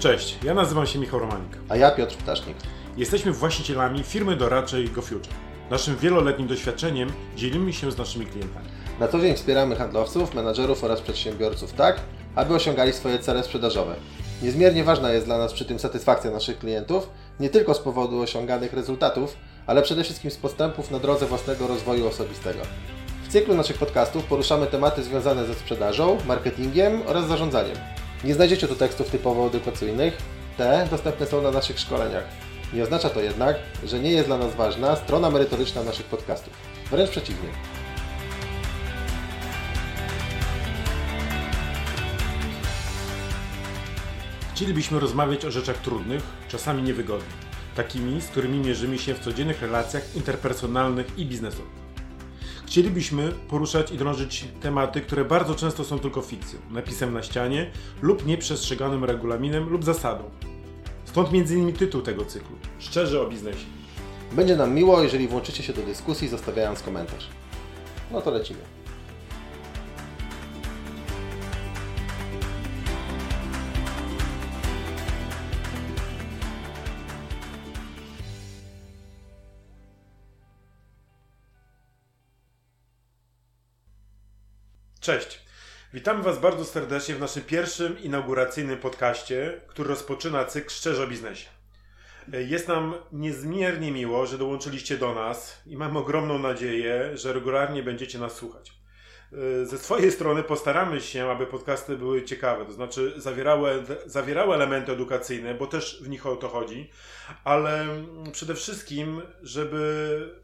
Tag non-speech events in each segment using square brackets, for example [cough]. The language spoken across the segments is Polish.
Cześć, ja nazywam się Michał Romanik. A ja Piotr Ptasznik. Jesteśmy właścicielami firmy doradczej GoFuture. Naszym wieloletnim doświadczeniem dzielimy się z naszymi klientami. Na co dzień wspieramy handlowców, menadżerów oraz przedsiębiorców tak, aby osiągali swoje cele sprzedażowe. Niezmiernie ważna jest dla nas przy tym satysfakcja naszych klientów, nie tylko z powodu osiąganych rezultatów, ale przede wszystkim z postępów na drodze własnego rozwoju osobistego. W cyklu naszych podcastów poruszamy tematy związane ze sprzedażą, marketingiem oraz zarządzaniem. Nie znajdziecie tu tekstów typowo edukacyjnych, te dostępne są na naszych szkoleniach. Nie oznacza to jednak, że nie jest dla nas ważna strona merytoryczna naszych podcastów. Wręcz przeciwnie. Chcielibyśmy rozmawiać o rzeczach trudnych, czasami niewygodnych, takimi, z którymi mierzymy się w codziennych relacjach interpersonalnych i biznesowych. Chcielibyśmy poruszać i drążyć tematy, które bardzo często są tylko fikcją, napisem na ścianie lub nieprzestrzeganym regulaminem lub zasadą. Stąd m.in. tytuł tego cyklu Szczerze o biznesie. Będzie nam miło, jeżeli włączycie się do dyskusji, zostawiając komentarz. No to lecimy. Cześć. Witamy Was bardzo serdecznie w naszym pierwszym inauguracyjnym podcaście, który rozpoczyna cykl Szczerze o biznesie. Jest nam niezmiernie miło, że dołączyliście do nas i mam ogromną nadzieję, że regularnie będziecie nas słuchać. Ze swojej strony postaramy się, aby podcasty były ciekawe, to znaczy zawierały, zawierały elementy edukacyjne, bo też w nich o to chodzi, ale przede wszystkim, żeby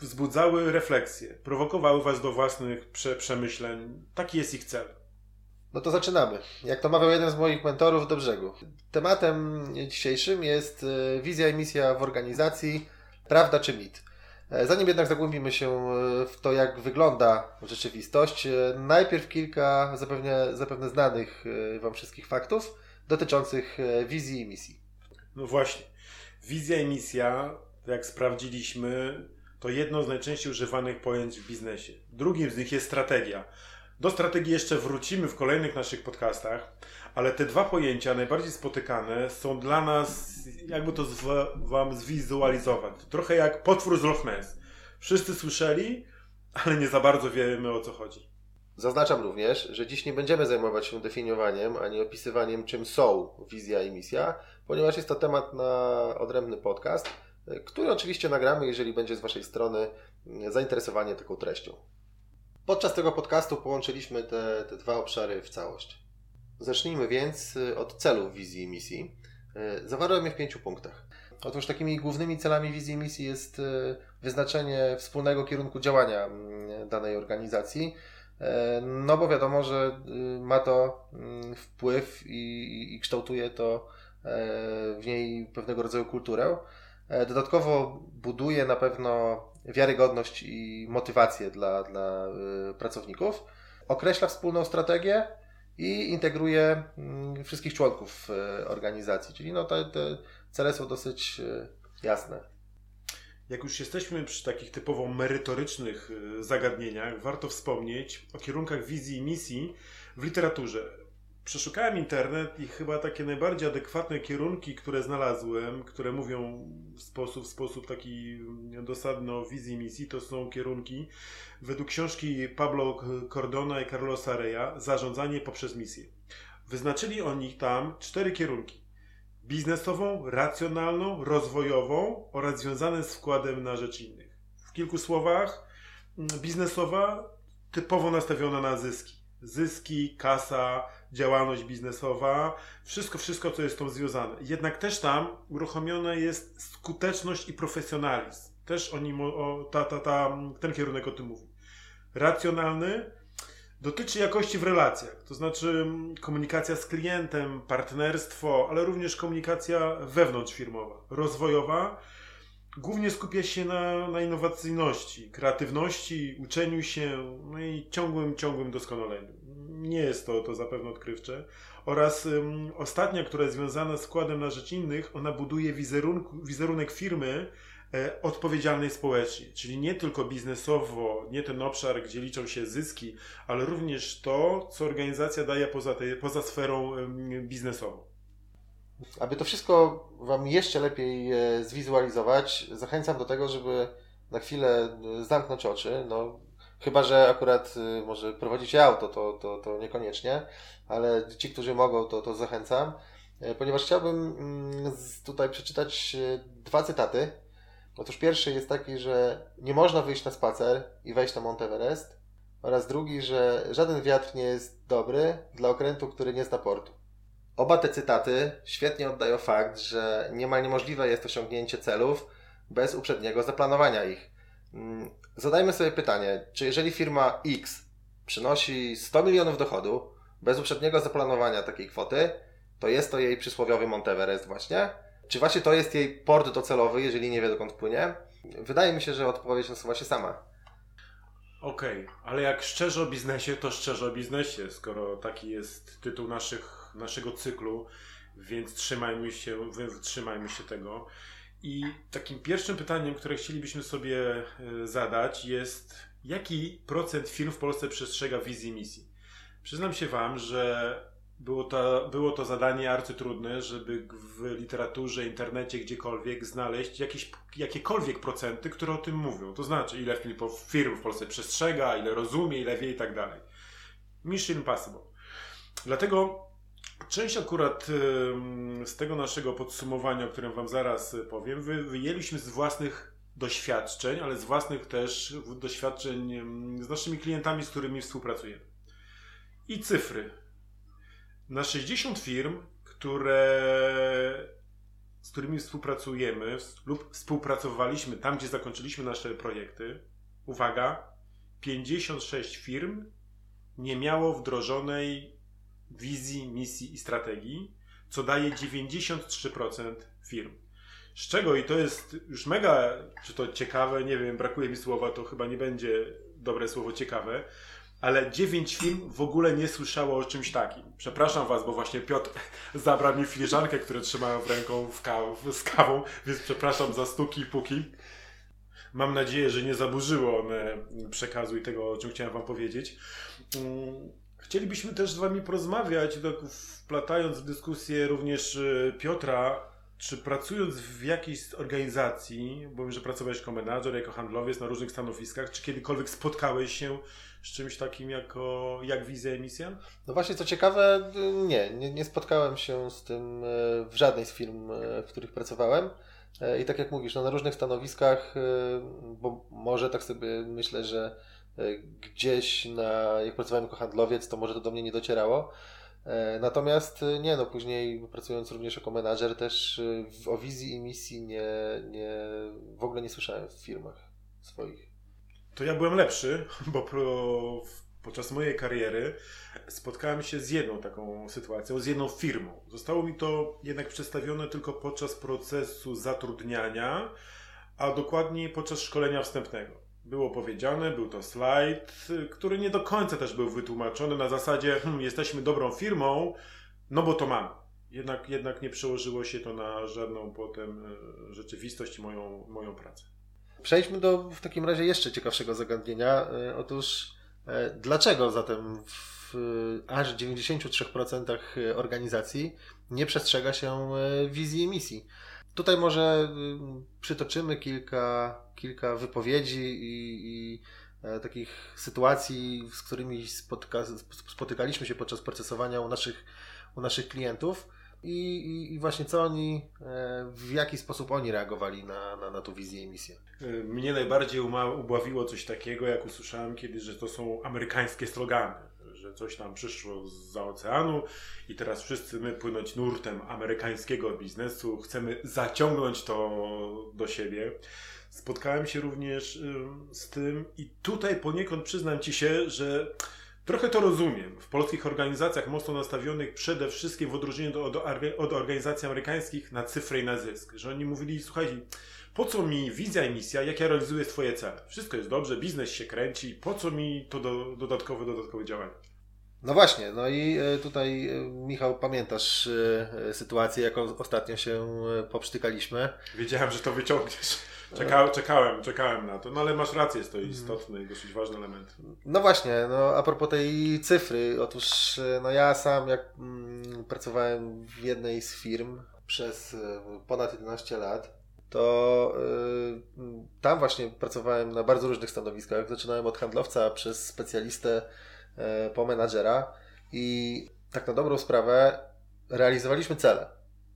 wzbudzały refleksje, prowokowały Was do własnych prze przemyśleń. Taki jest ich cel. No to zaczynamy. Jak to mawiał jeden z moich mentorów do brzegu. Tematem dzisiejszym jest e, wizja i misja w organizacji, prawda czy mit. E, zanim jednak zagłębimy się e, w to, jak wygląda rzeczywistość, najpierw kilka zapewne, zapewne znanych Wam wszystkich faktów dotyczących wizji i misji. No właśnie. Wizja i misja, jak sprawdziliśmy, to jedno z najczęściej używanych pojęć w biznesie. Drugim z nich jest strategia. Do strategii jeszcze wrócimy w kolejnych naszych podcastach, ale te dwa pojęcia najbardziej spotykane są dla nas, jakby to Wam zwizualizować, trochę jak potwór z Loch Ness. Wszyscy słyszeli, ale nie za bardzo wiemy o co chodzi. Zaznaczam również, że dziś nie będziemy zajmować się definiowaniem ani opisywaniem, czym są wizja i misja, ponieważ jest to temat na odrębny podcast który oczywiście nagramy, jeżeli będzie z Waszej strony zainteresowanie taką treścią. Podczas tego podcastu połączyliśmy te, te dwa obszary w całość. Zacznijmy więc y, od celów wizji i misji. Y, zawarłem je w pięciu punktach. Otóż takimi głównymi celami wizji i misji jest y, wyznaczenie wspólnego kierunku działania mm, danej organizacji, no bo wiadomo, że ma to mm, wpływ i, i kształtuje to w niej pewnego rodzaju kulturę. E, dodatkowo buduje na pewno wiarygodność i motywację dla, dla e, pracowników, określa wspólną strategię i integruje mm, wszystkich członków e, organizacji. Czyli no te, te cele są dosyć jasne. Jak już jesteśmy przy takich typowo merytorycznych zagadnieniach, warto wspomnieć o kierunkach wizji i misji w literaturze. Przeszukałem internet i chyba takie najbardziej adekwatne kierunki, które znalazłem, które mówią w sposób, w sposób taki dosadny o wizji misji, to są kierunki według książki Pablo Cordona i Carlosa Reya Zarządzanie poprzez misję. Wyznaczyli oni tam cztery kierunki. Biznesową, racjonalną, rozwojową oraz związane z wkładem na rzecz innych. W kilku słowach, biznesowa typowo nastawiona na zyski. Zyski, kasa, działalność biznesowa, wszystko, wszystko, co jest z tą związane. Jednak też tam uruchomiona jest skuteczność i profesjonalizm. Też oni, o, ta, ta, ta, ten kierunek o tym mówi. Racjonalny dotyczy jakości w relacjach, to znaczy komunikacja z klientem, partnerstwo, ale również komunikacja wewnątrzfirmowa. Rozwojowa głównie skupia się na, na innowacyjności, kreatywności, uczeniu się, no i ciągłym, ciągłym doskonaleniu nie jest to, to zapewne odkrywcze. Oraz ostatnia, która jest związana z składem na rzecz innych, ona buduje wizerunek firmy e, odpowiedzialnej społecznie. Czyli nie tylko biznesowo, nie ten obszar, gdzie liczą się zyski, ale również to, co organizacja daje poza, tej, poza sferą biznesową. Aby to wszystko Wam jeszcze lepiej e, zwizualizować, zachęcam do tego, żeby na chwilę e, zamknąć oczy. No, chyba, że akurat e, może prowadzicie auto, to, to, to niekoniecznie, ale ci, którzy mogą, to, to zachęcam, ponieważ chciałbym mm, tutaj przeczytać dwa cytaty. Otóż pierwszy jest taki, że nie można wyjść na spacer i wejść na Mount Everest, oraz drugi, że żaden wiatr nie jest dobry dla okrętu, który nie zna portu. Oba te cytaty świetnie oddają fakt, że niemal niemożliwe jest osiągnięcie celów bez uprzedniego zaplanowania ich. Mm, zadajmy sobie pytanie, czy jeżeli firma X przynosi 100 milionów dochodu bez uprzedniego zaplanowania takiej kwoty, to jest to jej przysłowiowy Monteverest właśnie? Czy właśnie to jest jej port docelowy, jeżeli nie wie dokąd płynie? Wydaje mi się, że odpowiedź nasuwa się sama. Okej, okay, ale jak szczerze o biznesie, to szczerze o biznesie, skoro taki jest tytuł naszych, naszego cyklu, więc trzymajmy się, trzymajmy się tego. I takim pierwszym pytaniem, które chcielibyśmy sobie e, zadać jest, jaki procent firm w Polsce przestrzega wizji misji? Przyznam się Wam, że było to, było to zadanie arcytrudne, żeby w literaturze, internecie, gdziekolwiek znaleźć jakieś, jakiekolwiek procenty, które o tym mówią. To znaczy, ile firm w Polsce przestrzega, ile rozumie, ile wie i tak dalej. Mission Impossible. Dlatego część akurat z tego naszego podsumowania, o którym Wam zaraz powiem, wyjęliśmy z własnych doświadczeń, ale z własnych też doświadczeń z naszymi klientami, z którymi współpracujemy. I cyfry na 60 firm, które, z którymi współpracujemy lub współpracowaliśmy tam, gdzie zakończyliśmy nasze projekty, uwaga, 56 firm nie miało wdrożonej wizji, misji i strategii, co daje 93% firm. Z czego, i to jest już mega, czy to ciekawe, nie wiem, brakuje mi słowa, to chyba nie będzie dobre słowo ciekawe, ale dziewięć film w ogóle nie słyszało o czymś takim. Przepraszam Was, bo właśnie Piotr [laughs] zabrał mi filiżankę, które trzymałem w ręką w kaw z kawą, więc przepraszam za stuki i puki. Mam nadzieję, że nie zaburzyło one przekazu i tego, o czym chciałem Wam powiedzieć. Chcielibyśmy też z Wami porozmawiać, wplatając w dyskusję również e, Piotra, czy pracując w jakiejś organizacji, bo wiem, że pracowałeś jako menadżer, jako handlowiec na różnych stanowiskach, czy kiedykolwiek spotkałeś się z czymś takim jako, jak wizja emisja? No właśnie, co ciekawe, nie, nie, nie spotkałem się z tym e, w żadnej z firm, e, w których pracowałem. I tak jak mówisz, no na różnych stanowiskach, bo może tak sobie myślę, że gdzieś na, jak pracowałem jako handlowiec, to może to do mnie nie docierało. Natomiast nie, no później pracując również jako menadżer też o wizji i misji nie, nie, w ogóle nie słyszałem w firmach swoich to ja byłem lepszy, [laughs] bo pro, podczas mojej kariery spotkałem się z jedną taką sytuacją, z jedną firmą. Zostało mi to jednak przedstawione tylko podczas procesu zatrudniania, a dokładniej podczas szkolenia wstępnego. Było powiedziane, był to slajd, który nie do końca też był wytłumaczony na zasadzie, hmm, jesteśmy dobrą firmą, no bo to mamy. Jednak, jednak nie przełożyło się to na żadną potem e, rzeczywistość i moją, moją pracę. Przejdźmy do w takim razie jeszcze ciekawszego zagadnienia. E, otóż e, dlaczego zatem w aż 93% organizacji nie przestrzega się wizji i misji? Tutaj może przytoczymy kilka, kilka wypowiedzi i, i takich sytuacji, z którymi spotyka, spotykaliśmy się podczas procesowania u naszych, u naszych klientów i, i, i, właśnie co oni, e, w jaki sposób oni reagowali na, na, na tą wizję i misję. E, mnie najbardziej ubławiło coś takiego, jak usłyszałem kiedyś, że to są amerykańskie slogany, że coś tam przyszło z oceanu i teraz wszyscy my płynąć nurtem amerykańskiego biznesu, chcemy zaciągnąć to do siebie. Spotkałem się również z tym i tutaj poniekąd przyznam Ci się, że Trochę to rozumiem. W polskich organizacjach mocno nastawionych przede wszystkim w odróżnieniu od, od organizacji amerykańskich na cyfrę i na zysk. Że oni mówili, słuchajcie, po co mi wizja i misja, jak ja realizuję swoje cele? Wszystko jest dobrze, biznes się kręci, po co mi to do, dodatkowe, dodatkowe działania? No właśnie, no i e, tutaj e, Michał, pamiętasz e, sytuację, jaką ostatnio się poprztykaliśmy. Wiedziałem, że to wyciągniesz. Czeka, czekałem, czekałem na to, no ale masz rację, jest to mhm. istotny i dosyć ważny element. No właśnie, no a propos tej cyfry, otóż no ja sam jak mm, pracowałem w jednej z firm, przez ponad 11 lat, to tam właśnie pracowałem na bardzo różnych stanowiskach. Zaczynałem od handlowca przez specjalistę po menadżera i tak na dobrą sprawę realizowaliśmy cele.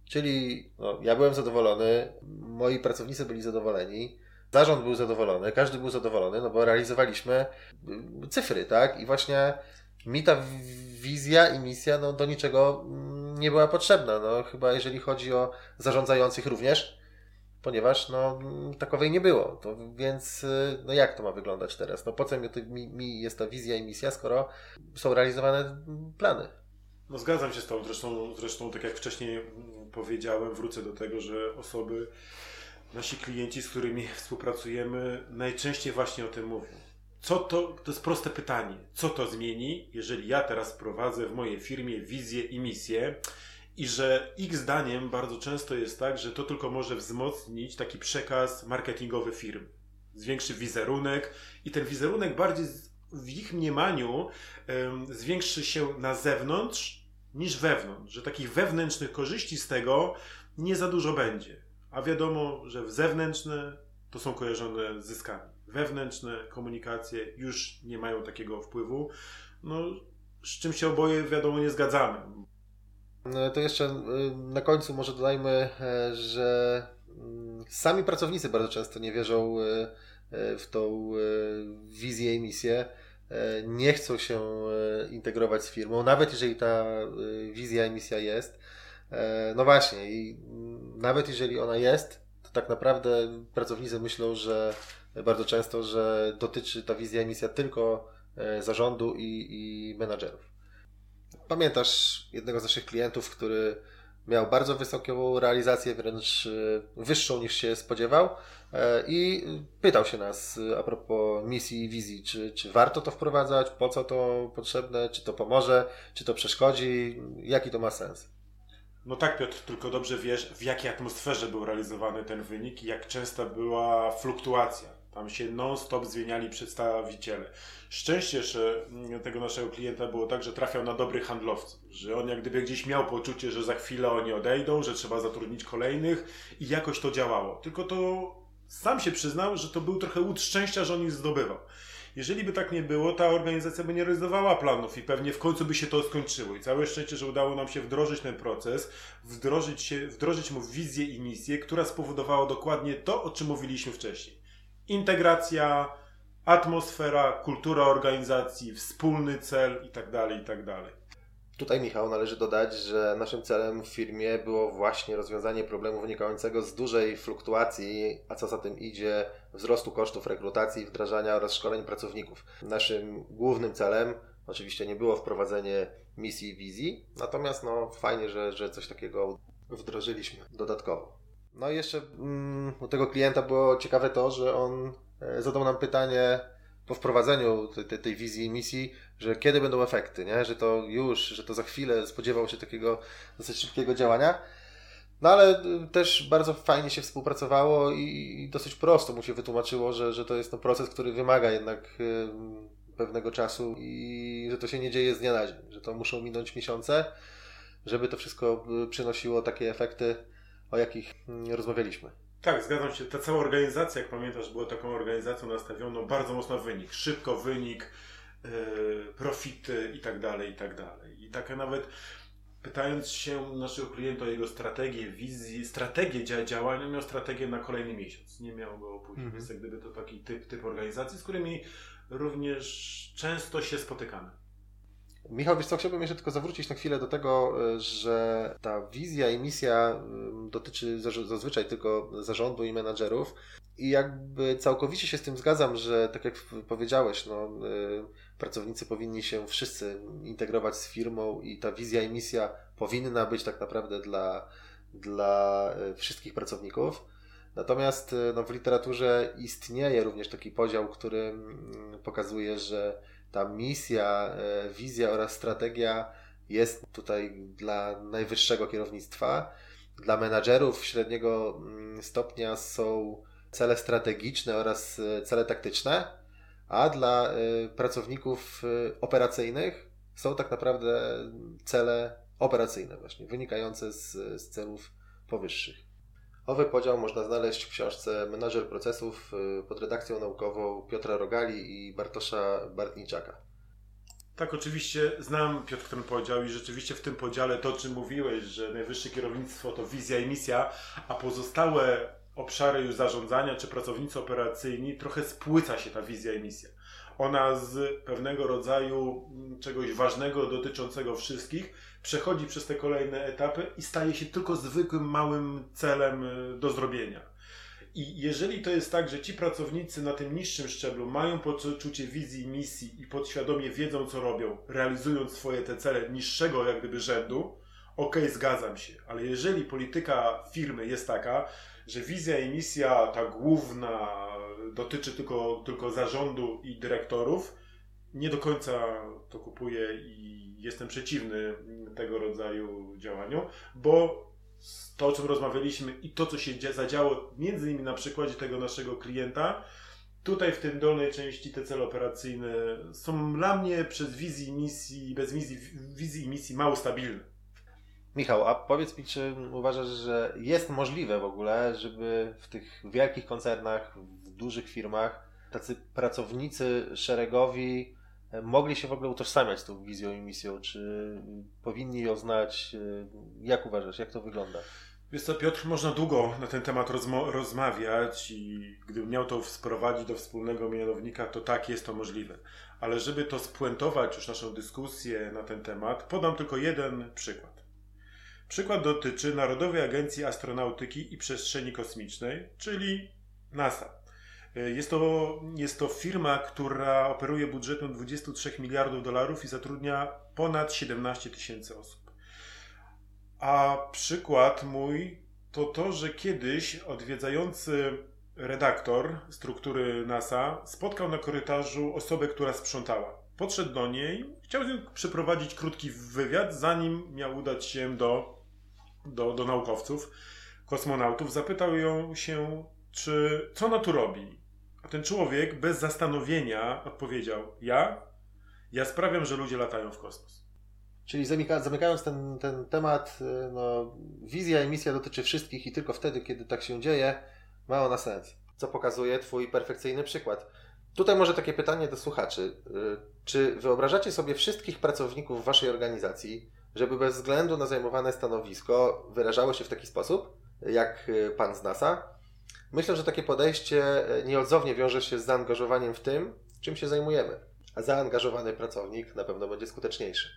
Czyli no, ja byłem zadowolony, moi pracownicy byli zadowoleni, zarząd był zadowolony, każdy był zadowolony, no bo realizowaliśmy y, cyfry, tak? I właśnie mi ta wizja i misja no, do niczego mm, nie była potrzebna. No, chyba jeżeli chodzi o zarządzających również, ponieważ no, takowej nie było. To więc y, no, jak to ma wyglądać teraz? No, po co mi, mi jest ta wizja i misja, skoro są realizowane plany? No zgadzam się z tą, zresztą, zresztą tak jak wcześniej powiedziałem, wrócę do tego, że osoby, nasi klienci, z którymi współpracujemy, najczęściej właśnie o tym mówią. Co to, to jest proste pytanie, co to zmieni, jeżeli ja teraz prowadzę w mojej firmie wizję i misję i że ich zdaniem bardzo często jest tak, że to tylko może wzmocnić taki przekaz marketingowy firm. Zwiększy wizerunek i ten wizerunek bardziej w ich mniemaniu um, zwiększy się na zewnątrz niż wewnątrz, że takich wewnętrznych korzyści z tego nie za dużo będzie. A wiadomo, że zewnętrzne to są kojarzone z zyskami. Wewnętrzne komunikacje już nie mają takiego wpływu. No, z czym się oboje, wiadomo, nie zgadzamy. No, to jeszcze y, na końcu może dodajmy, e, że mm, sami pracownicy bardzo często nie wierzą y, y, w tą wizję i misję E, nie chcą się e, integrować z firmą, nawet jeżeli ta wizja i misja jest. No właśnie, i nawet jeżeli ona jest, to tak naprawdę pracownicy myślą, że bardzo często, że dotyczy ta wizja i misja tylko zarządu i, i menadżerów. Pamiętasz jednego z naszych klientów, który miał bardzo wysoką realizację, wręcz wyższą niż się spodziewał, E, I pytał się nas e, a propos misji i wizji, czy, czy warto to wprowadzać, po co to potrzebne, czy to pomoże, czy to przeszkodzi, jaki to ma sens. No tak, Piotr, tylko dobrze wiesz, w jakiej atmosferze był realizowany ten wynik i jak częsta była fluktuacja. Tam się non-stop zmieniali przedstawiciele. Szczęście, że mm, tego naszego klienta było tak, że trafiał na dobrych handlowców, że on jak gdyby gdzieś miał poczucie, że za chwilę oni odejdą, że trzeba zatrudnić kolejnych i jakoś to działało. Tylko to sam się przyznał, że to był trochę łód szczęścia, że on ich zdobywał. Jeżeli by tak nie było, ta organizacja by nie realizowała planów i pewnie w końcu by się to skończyło. I całe szczęście, że udało nam się wdrożyć ten proces, wdrożyć, się, wdrożyć mu wizję i misję, która spowodowała dokładnie to, o czym mówiliśmy wcześniej. Integracja, atmosfera, kultura organizacji, wspólny cel itd., tak itd. Tak Tutaj, Michał, należy dodać, że naszym celem w firmie było właśnie rozwiązanie problemu wynikającego z dużej fluktuacji, a co za tym idzie, wzrostu kosztów rekrutacji, wdrażania oraz szkoleń pracowników. Naszym głównym celem oczywiście nie było wprowadzenie misji i wizji, natomiast no, fajnie, że, że coś takiego wdrożyliśmy dodatkowo. No i jeszcze mm, u tego klienta było ciekawe to, że on e, zadał nam pytanie, po wprowadzeniu tej, tej wizji i misji, że kiedy będą efekty, nie? że to już, że to za chwilę spodziewał się takiego dosyć szybkiego działania. No ale y, też bardzo fajnie się współpracowało i dosyć prosto mu się wytłumaczyło, że, że to jest no proces, który wymaga jednak y, pewnego czasu i że to się nie dzieje z dnia na dzień, że to muszą minąć miesiące, żeby to wszystko y, przynosiło takie efekty, o jakich mm, rozmawialiśmy. Tak, zgadzam się. Ta cała organizacja, jak pamiętasz, była taką organizacją nastawioną bardzo mocno na wynik. Szybko wynik, yy, profity i tak dalej, i tak dalej. I taka nawet pytając się naszego klienta o jego strategię, wizji, strategię działania, miał strategię na kolejny miesiąc. Nie miał go później. -hmm. Więc jak gdyby to taki typ, typ organizacji, z którymi również często się spotykamy. Michał, wiesz co, chciałbym jeszcze tylko zawrócić na chwilę do tego, e, że ta wizja i misja dotyczy zazwyczaj tylko zarządu i menadżerów i jakby całkowicie się z tym zgadzam, że tak jak powiedziałeś, no, e, pracownicy powinni się wszyscy integrować z firmą i ta wizja i misja powinna być tak naprawdę dla, dla wszystkich pracowników. Natomiast no, w literaturze istnieje również taki podział, który pokazuje, że ta misja, e, wizja oraz strategia jest tutaj dla najwyższego kierownictwa. Dla menadżerów średniego mm, stopnia są cele strategiczne oraz e, cele taktyczne, a dla e, pracowników operacyjnych są tak naprawdę cele operacyjne, właśnie wynikające z, z celów powyższych. Owy podział można znaleźć w książce Menażer procesów y, pod redakcją naukową Piotra Rogali i Bartosza Bartniczaka. Tak, oczywiście znam Piotr ten podział i rzeczywiście w tym podziale to, o czym mówiłeś, że najwyższe kierownictwo to wizja i misja, a pozostałe obszary już zarządzania czy pracownicy operacyjni trochę spłyca się ta wizja i misja. Ona z pewnego rodzaju mm, czegoś ważnego dotyczącego wszystkich przechodzi przez te kolejne etapy i staje się tylko zwykłym małym celem y, do zrobienia. I jeżeli to jest tak, że ci pracownicy na tym niższym szczeblu mają poczucie wizji, misji i podświadomie wiedzą, co robią, realizując swoje te cele niższego jak gdyby rzędu, okay, zgadzam się. Ale jeżeli polityka firmy jest taka, że wizja i misja ta główna dotyczy tylko, tylko zarządu i dyrektorów, nie do końca to kupuję i jestem przeciwny tego rodzaju działaniom, bo to, o czym rozmawialiśmy i to, co się zadziało między innymi na przykładzie tego naszego klienta, tutaj w tym dolnej części te cele operacyjne są dla mnie przez wizji misji, bez wizji, wizji misji mało stabilne. Michał, a powiedz mi, czy uważasz, że jest możliwe w ogóle, żeby w tych wielkich koncernach, dużych firmach, tacy pracownicy szeregowi e, mogli się w ogóle utożsamiać z tą wizją i misją? Czy powinni ją znać? E, jak uważasz, jak to wygląda? Wiesz co, Piotr, można długo na ten temat rozmawiać i gdybym miał to sprowadzić do wspólnego mianownika, to tak jest to możliwe. Ale żeby to spuentować już naszą dyskusję na ten temat, podam tylko jeden przykład. Przykład dotyczy Narodowej Agencji Astronautyki i Przestrzeni Kosmicznej, czyli NASA. Jest to, jest to firma, która operuje budżetem 23 miliardów dolarów i zatrudnia ponad 17 tysięcy osób. A przykład mój to to, że kiedyś odwiedzający redaktor struktury NASA spotkał na korytarzu osobę, która sprzątała. Podszedł do niej, chciał z nią przeprowadzić krótki wywiad, zanim miał udać się do do, do naukowców, kosmonautów, zapytał ją się, czy co ona tu robi. A ten człowiek bez zastanowienia odpowiedział: Ja? Ja sprawiam, że ludzie latają w kosmos. Czyli zamyka, zamykając ten, ten temat, y, no, wizja i misja dotyczy wszystkich i tylko wtedy, kiedy tak się dzieje, ma ona sens. Co pokazuje Twój perfekcyjny przykład. Tutaj może takie pytanie do słuchaczy. Y, czy wyobrażacie sobie wszystkich pracowników Waszej organizacji, żeby bez względu na zajmowane stanowisko wyrażało się w taki sposób, jak y, pan z NASA. Myślę, że takie podejście y, nieodzownie wiąże się z zaangażowaniem w tym, czym się zajmujemy. A zaangażowany pracownik na pewno będzie skuteczniejszy.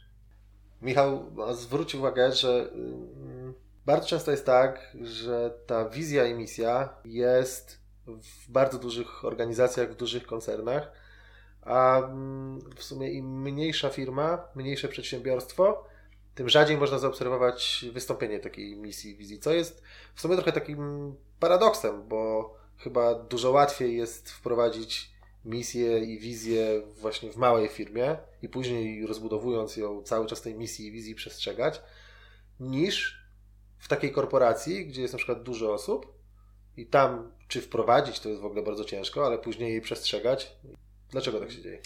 Michał, no, zwróć uwagę, że mm, bardzo często jest tak, że ta wizja i misja jest w bardzo dużych organizacjach, w dużych koncernach, a mm, w sumie im mniejsza firma, mniejsze przedsiębiorstwo, tym rzadziej można zaobserwować wystąpienie takiej misji, wizji, co jest w sumie trochę takim paradoksem, bo chyba dużo łatwiej jest wprowadzić misję i wizję właśnie w małej firmie i później rozbudowując ją cały czas tej misji i wizji przestrzegać, niż w takiej korporacji, gdzie jest na przykład dużo osób i tam czy wprowadzić to jest w ogóle bardzo ciężko, ale później jej przestrzegać. Dlaczego tak się dzieje?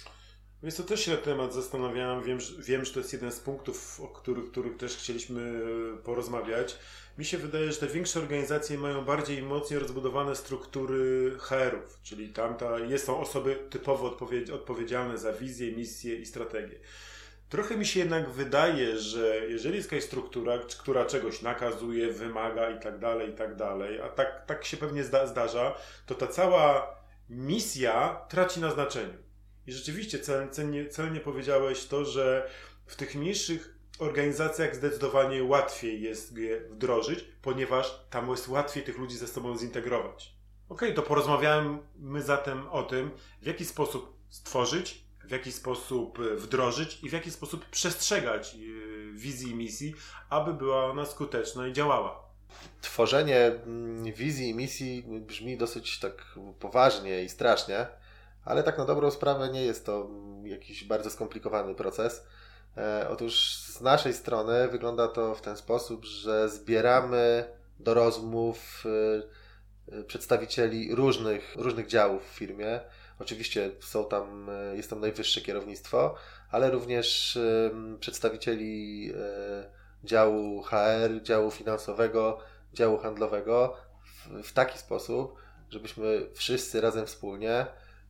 Więc to też się na temat zastanawiałem. Wiem, wiem, że to jest jeden z punktów, o których, których też chcieliśmy e, porozmawiać. Mi się wydaje, że te większe organizacje mają bardziej mocniej rozbudowane struktury HR-ów, czyli tam ta, jest, są osoby typowo odpowiedź, odpowiedzialne za wizję, misję i strategię. Trochę mi się jednak wydaje, że jeżeli jest jakaś struktura, która czegoś nakazuje, wymaga i tak dalej, i tak dalej, a tak, tak się pewnie zda, zdarza, to ta cała misja traci na znaczeniu. I rzeczywiście celnie, celnie powiedziałeś to, że w tych mniejszych organizacjach zdecydowanie łatwiej jest je wdrożyć, ponieważ tam jest łatwiej tych ludzi ze sobą zintegrować. Ok, to porozmawiamy zatem o tym, w jaki sposób stworzyć, w jaki sposób wdrożyć i w jaki sposób przestrzegać yy, wizji i misji, aby była ona skuteczna i działała. Tworzenie mm, wizji i misji brzmi dosyć tak poważnie i strasznie ale tak na dobrą sprawę nie jest to jakiś bardzo skomplikowany proces. E, otóż z naszej strony wygląda to w ten sposób, że zbieramy do rozmów e, e, przedstawicieli różnych, różnych działów w firmie. Oczywiście są tam, jest tam najwyższe kierownictwo, ale również przedstawicieli działu HR, działu finansowego, działu handlowego w, w taki sposób, żebyśmy wszyscy razem wspólnie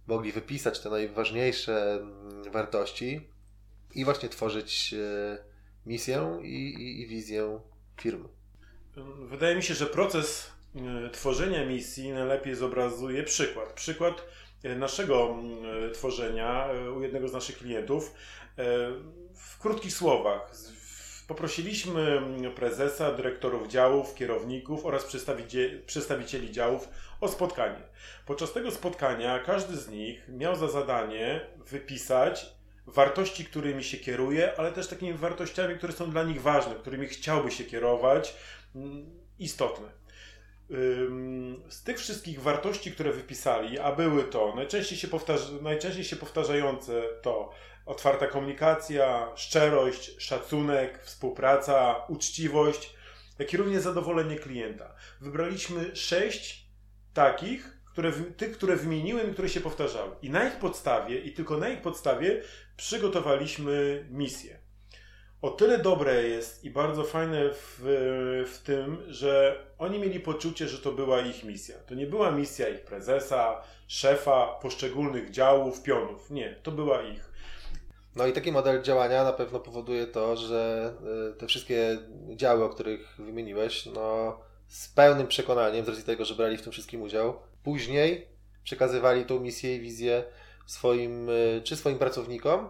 mogli wypisać te najważniejsze mm, wartości i właśnie tworzyć e, misję i, i, i wizję firmy. Wydaje mi się, że proces e, tworzenia misji najlepiej zobrazuje przykład. Przykład e, naszego tworzenia u jednego z naszych klientów w krótkich słowach. Poprosiliśmy prezesa, dyrektorów działów, kierowników oraz przedstawicieli działów o spotkanie. Podczas tego spotkania każdy z nich miał za zadanie wypisać wartości, którymi się kieruje, ale też takimi wartościami, które są dla nich ważne, którymi chciałby się kierować, mm, istotne. Z tych wszystkich wartości, które wypisali, a były to najczęściej się, powtarza, najczęściej się powtarzające to otwarta komunikacja, szczerość, szacunek, współpraca, uczciwość, jak i również zadowolenie klienta. Wybraliśmy sześć takich, które, tych, które wymieniłem i które się powtarzały. I na ich podstawie, i tylko na ich podstawie przygotowaliśmy misję. O tyle dobre jest i bardzo fajne w, w tym, że oni mieli poczucie, że to była ich misja. To nie była misja ich prezesa, szefa, poszczególnych działów, pionów. Nie, to była ich. No i taki model działania na pewno powoduje to, że y, te wszystkie działy, o których wymieniłeś, no z pełnym przekonaniem, z racji tego, że brali w tym wszystkim udział, później przekazywali tą misję i wizję swoim, y, czy swoim pracownikom,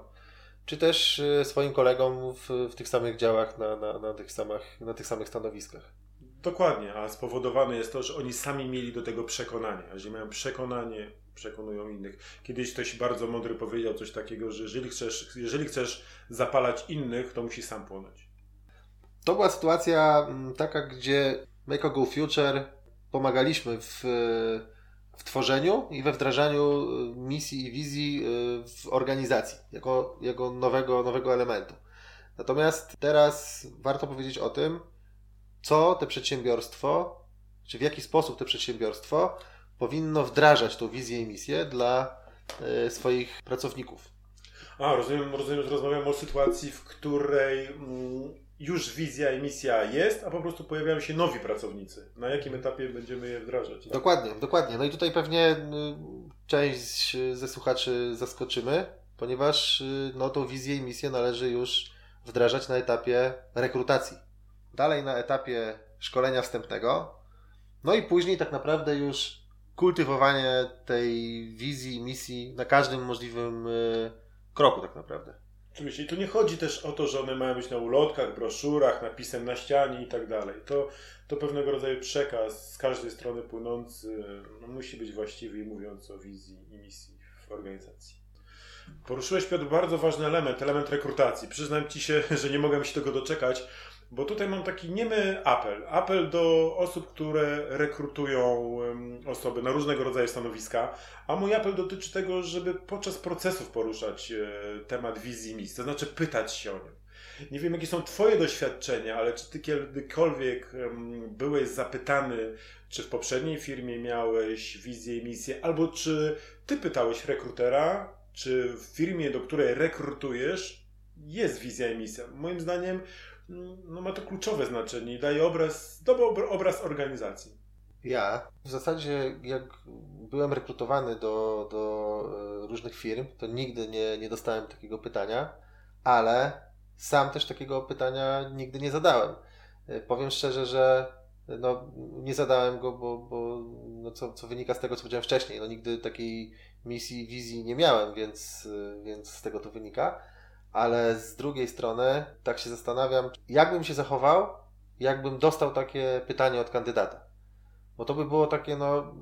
czy też y, swoim kolegom w, w tych samych działach, na, na, na, tych samych, na tych samych stanowiskach. Dokładnie, a spowodowane jest to, że oni sami mieli do tego przekonanie. Jeżeli mają przekonanie, przekonują innych. Kiedyś ktoś bardzo mądry powiedział coś takiego, że jeżeli chcesz, jeżeli chcesz zapalać innych, to musi sam płonąć. To była sytuacja mm, taka, gdzie Make a Go Future pomagaliśmy w, w tworzeniu i we wdrażaniu y, misji i wizji y, w organizacji jako, jako nowego, nowego elementu. Natomiast teraz warto powiedzieć o tym, co te przedsiębiorstwo, czy w jaki sposób to przedsiębiorstwo powinno wdrażać tą wizję i misję dla y, swoich pracowników. A, rozumiem, rozumiem że rozmawiamy o sytuacji, w której mm, już wizja i misja jest, a po prostu pojawiają się nowi pracownicy. Na jakim etapie będziemy je wdrażać? Tak? Dokładnie, dokładnie. No i tutaj pewnie y, część ze słuchaczy zaskoczymy, ponieważ y, no, tą wizję i misję należy już wdrażać na etapie rekrutacji. Dalej na etapie szkolenia wstępnego, no i później tak naprawdę już kultywowanie tej wizji misji na każdym możliwym y, kroku tak naprawdę. Oczywiście. I tu nie chodzi też o to, że one mają być na ulotkach, broszurach, napisem na ścianie i tak dalej. To, to pewnego rodzaju przekaz z każdej strony płynący no, musi być właściwy i mówiący o wizji i misji w organizacji. Poruszyłeś, Piotr, bardzo ważny element, element rekrutacji. Przyznam Ci się, [laughs] że nie mogłem się tego doczekać, bo tutaj mam taki niemy apel. Apel do osób, które rekrutują osoby na różnego rodzaju stanowiska, a mój apel dotyczy tego, żeby podczas procesów poruszać e, temat wizji misji, to znaczy pytać się o nią. Nie wiem, jakie są Twoje doświadczenia, ale czy Ty kiedykolwiek byłeś zapytany, czy w poprzedniej firmie miałeś wizję i misję, albo czy Ty pytałeś rekrutera, czy w firmie, do której rekrutujesz, jest wizja i misja? Moim zdaniem no ma to kluczowe znaczenie i daje obraz, dobry obraz organizacji. Ja w zasadzie jak byłem rekrutowany do, do e, różnych firm, to nigdy nie, nie dostałem takiego pytania, ale sam też takiego pytania nigdy nie zadałem. E, powiem szczerze, że no, nie zadałem go, bo, bo no, co, co wynika z tego, co powiedziałem wcześniej, no, nigdy takiej misji, wizji nie miałem, więc, e, więc z tego to wynika ale z drugiej strony tak się zastanawiam, jakbym się zachował, jakbym dostał takie pytanie od kandydata. Bo to by było takie, no.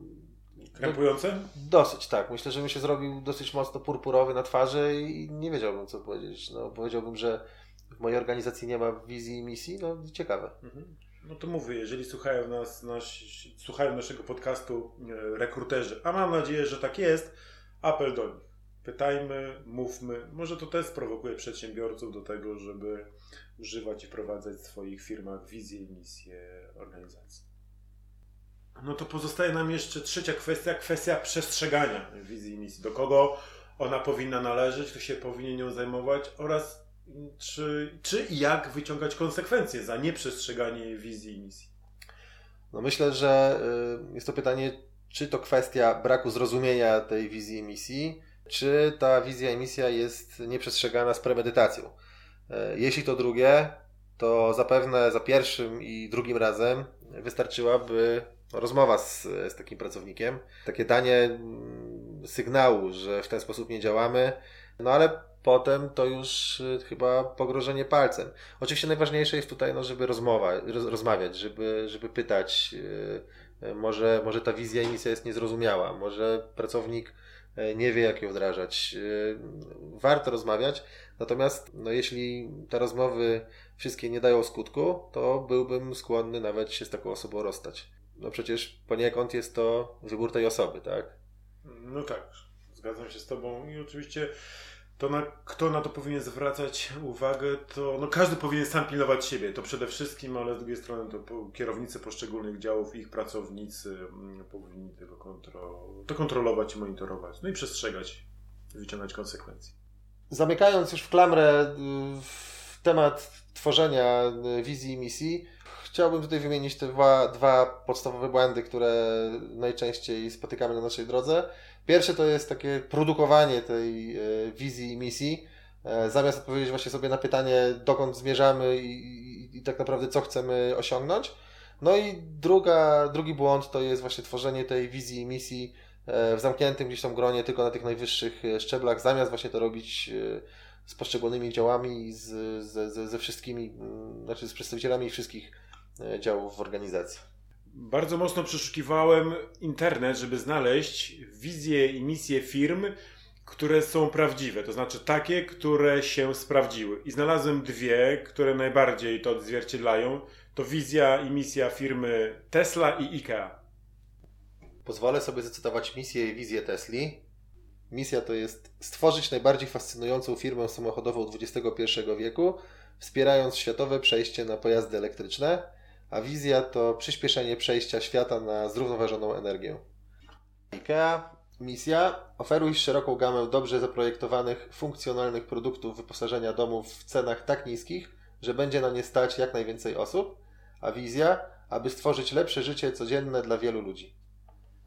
Krępujące? Dosyć, tak. Myślę, że bym się zrobił dosyć mocno purpurowy na twarzy i nie wiedziałbym, co powiedzieć. No, powiedziałbym, że w mojej organizacji nie ma wizji i misji. No, ciekawe. Mhm. No to mówię, jeżeli słuchają nas, nas, słuchają naszego podcastu e, rekruterzy, a mam nadzieję, że tak jest, apel do nich Pytajmy, mówmy. Może to też sprowokuje przedsiębiorców do tego, żeby używać i wprowadzać w swoich firmach wizję i misję organizacji. No to pozostaje nam jeszcze trzecia kwestia, kwestia przestrzegania wizji i misji. Do kogo ona powinna należeć, kto się powinien nią zajmować oraz czy, czy i jak wyciągać konsekwencje za nieprzestrzeganie wizji i misji. No myślę, że y, jest to pytanie, czy to kwestia braku zrozumienia tej wizji i misji, czy ta wizja i misja jest nieprzestrzegana z premedytacją. Y, jeśli to drugie, to zapewne za pierwszym i drugim razem wystarczyłaby rozmowa z, z takim pracownikiem, takie danie mm, sygnału, że w ten sposób nie działamy, no ale potem to już y, chyba pogrożenie palcem. Oczywiście najważniejsze jest tutaj, no, żeby rozmowa, roz, rozmawiać, żeby, żeby pytać, yy, może, może ta wizja i misja jest niezrozumiała, może pracownik y, nie wie, jak ją wdrażać. Yy, warto rozmawiać, natomiast no, jeśli te rozmowy wszystkie nie dają skutku, to byłbym skłonny nawet się z taką osobą rozstać. No przecież poniekąd jest to wybór tej osoby, tak? No tak, zgadzam się z Tobą i oczywiście to na, kto na to powinien zwracać uwagę, to no każdy powinien sam pilnować siebie, to przede wszystkim, ale z drugiej strony to kierownicy poszczególnych działów, ich pracownicy mm, powinni tego kontro, to kontrolować i monitorować, no i przestrzegać, wyciągać konsekwencje. Zamykając już w klamrę y, w temat tworzenia y, wizji i misji, chciałbym tutaj wymienić te dwa, dwa podstawowe błędy, które najczęściej spotykamy na naszej drodze. Pierwsze to jest takie produkowanie tej e, wizji i misji, e, zamiast odpowiedzieć właśnie sobie na pytanie, dokąd zmierzamy i, i, i tak naprawdę co chcemy osiągnąć. No i druga, drugi błąd to jest właśnie tworzenie tej wizji i misji e, w zamkniętym gdzieś tam gronie, tylko na tych najwyższych szczeblach, zamiast właśnie to robić z poszczególnymi działami, z, z, ze wszystkimi, znaczy z przedstawicielami wszystkich działów w organizacji. Bardzo mocno przeszukiwałem internet, żeby znaleźć wizje i misje firm, które są prawdziwe, to znaczy takie, które się sprawdziły. I znalazłem dwie, które najbardziej to odzwierciedlają. To wizja i misja firmy Tesla i IKEA. Pozwolę sobie zacytować misję i wizję Tesli. Misja to jest stworzyć najbardziej fascynującą firmę samochodową XXI wieku, wspierając światowe przejście na pojazdy elektryczne a wizja to przyspieszenie przejścia świata na zrównoważoną energię. IKEA Misja oferuj szeroką gamę dobrze zaprojektowanych, funkcjonalnych produktów wyposażenia domów w cenach tak niskich, że będzie na nie stać jak najwięcej osób, a wizja, aby stworzyć lepsze życie codzienne dla wielu ludzi.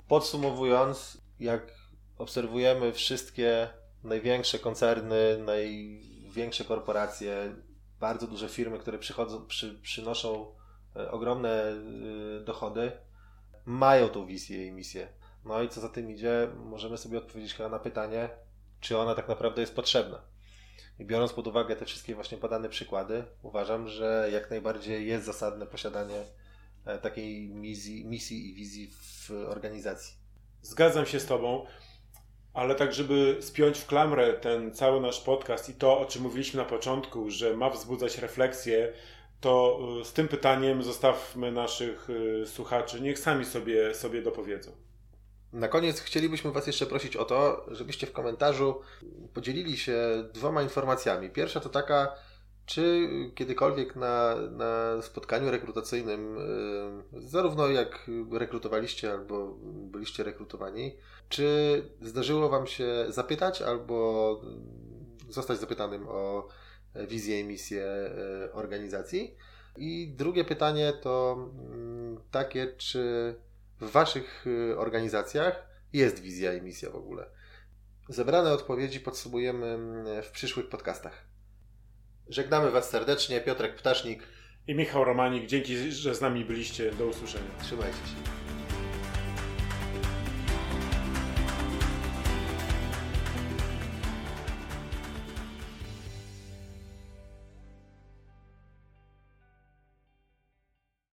Podsumowując, jak obserwujemy wszystkie największe koncerny, największe korporacje, bardzo duże firmy, które przychodzą, przy, przynoszą ogromne e, dochody, mają tą wizję i misję. No i co za tym idzie, możemy sobie odpowiedzieć chyba na pytanie, czy ona tak naprawdę jest potrzebna. I biorąc pod uwagę te wszystkie właśnie podane przykłady, uważam, że jak najbardziej jest zasadne posiadanie e, takiej misji, misji i wizji w organizacji. Zgadzam się z Tobą, ale tak, żeby spiąć w klamrę ten cały nasz podcast i to, o czym mówiliśmy na początku, że ma wzbudzać refleksję, to y, z tym pytaniem zostawmy naszych y, słuchaczy. Niech sami sobie, sobie dopowiedzą. Na koniec chcielibyśmy Was jeszcze prosić o to, żebyście w komentarzu podzielili się dwoma informacjami. Pierwsza to taka, czy kiedykolwiek na, na spotkaniu rekrutacyjnym, y, zarówno jak rekrutowaliście albo byliście rekrutowani, czy zdarzyło Wam się zapytać albo zostać zapytanym o wizję i misję e, organizacji. I drugie pytanie to mm, takie, czy w Waszych e, organizacjach jest wizja i misja w ogóle? Zebrane odpowiedzi podsumujemy mm, w przyszłych podcastach. Żegnamy Was serdecznie. Piotrek Ptasznik i Michał Romanik. Dzięki, że z nami byliście. Do usłyszenia. Trzymajcie się.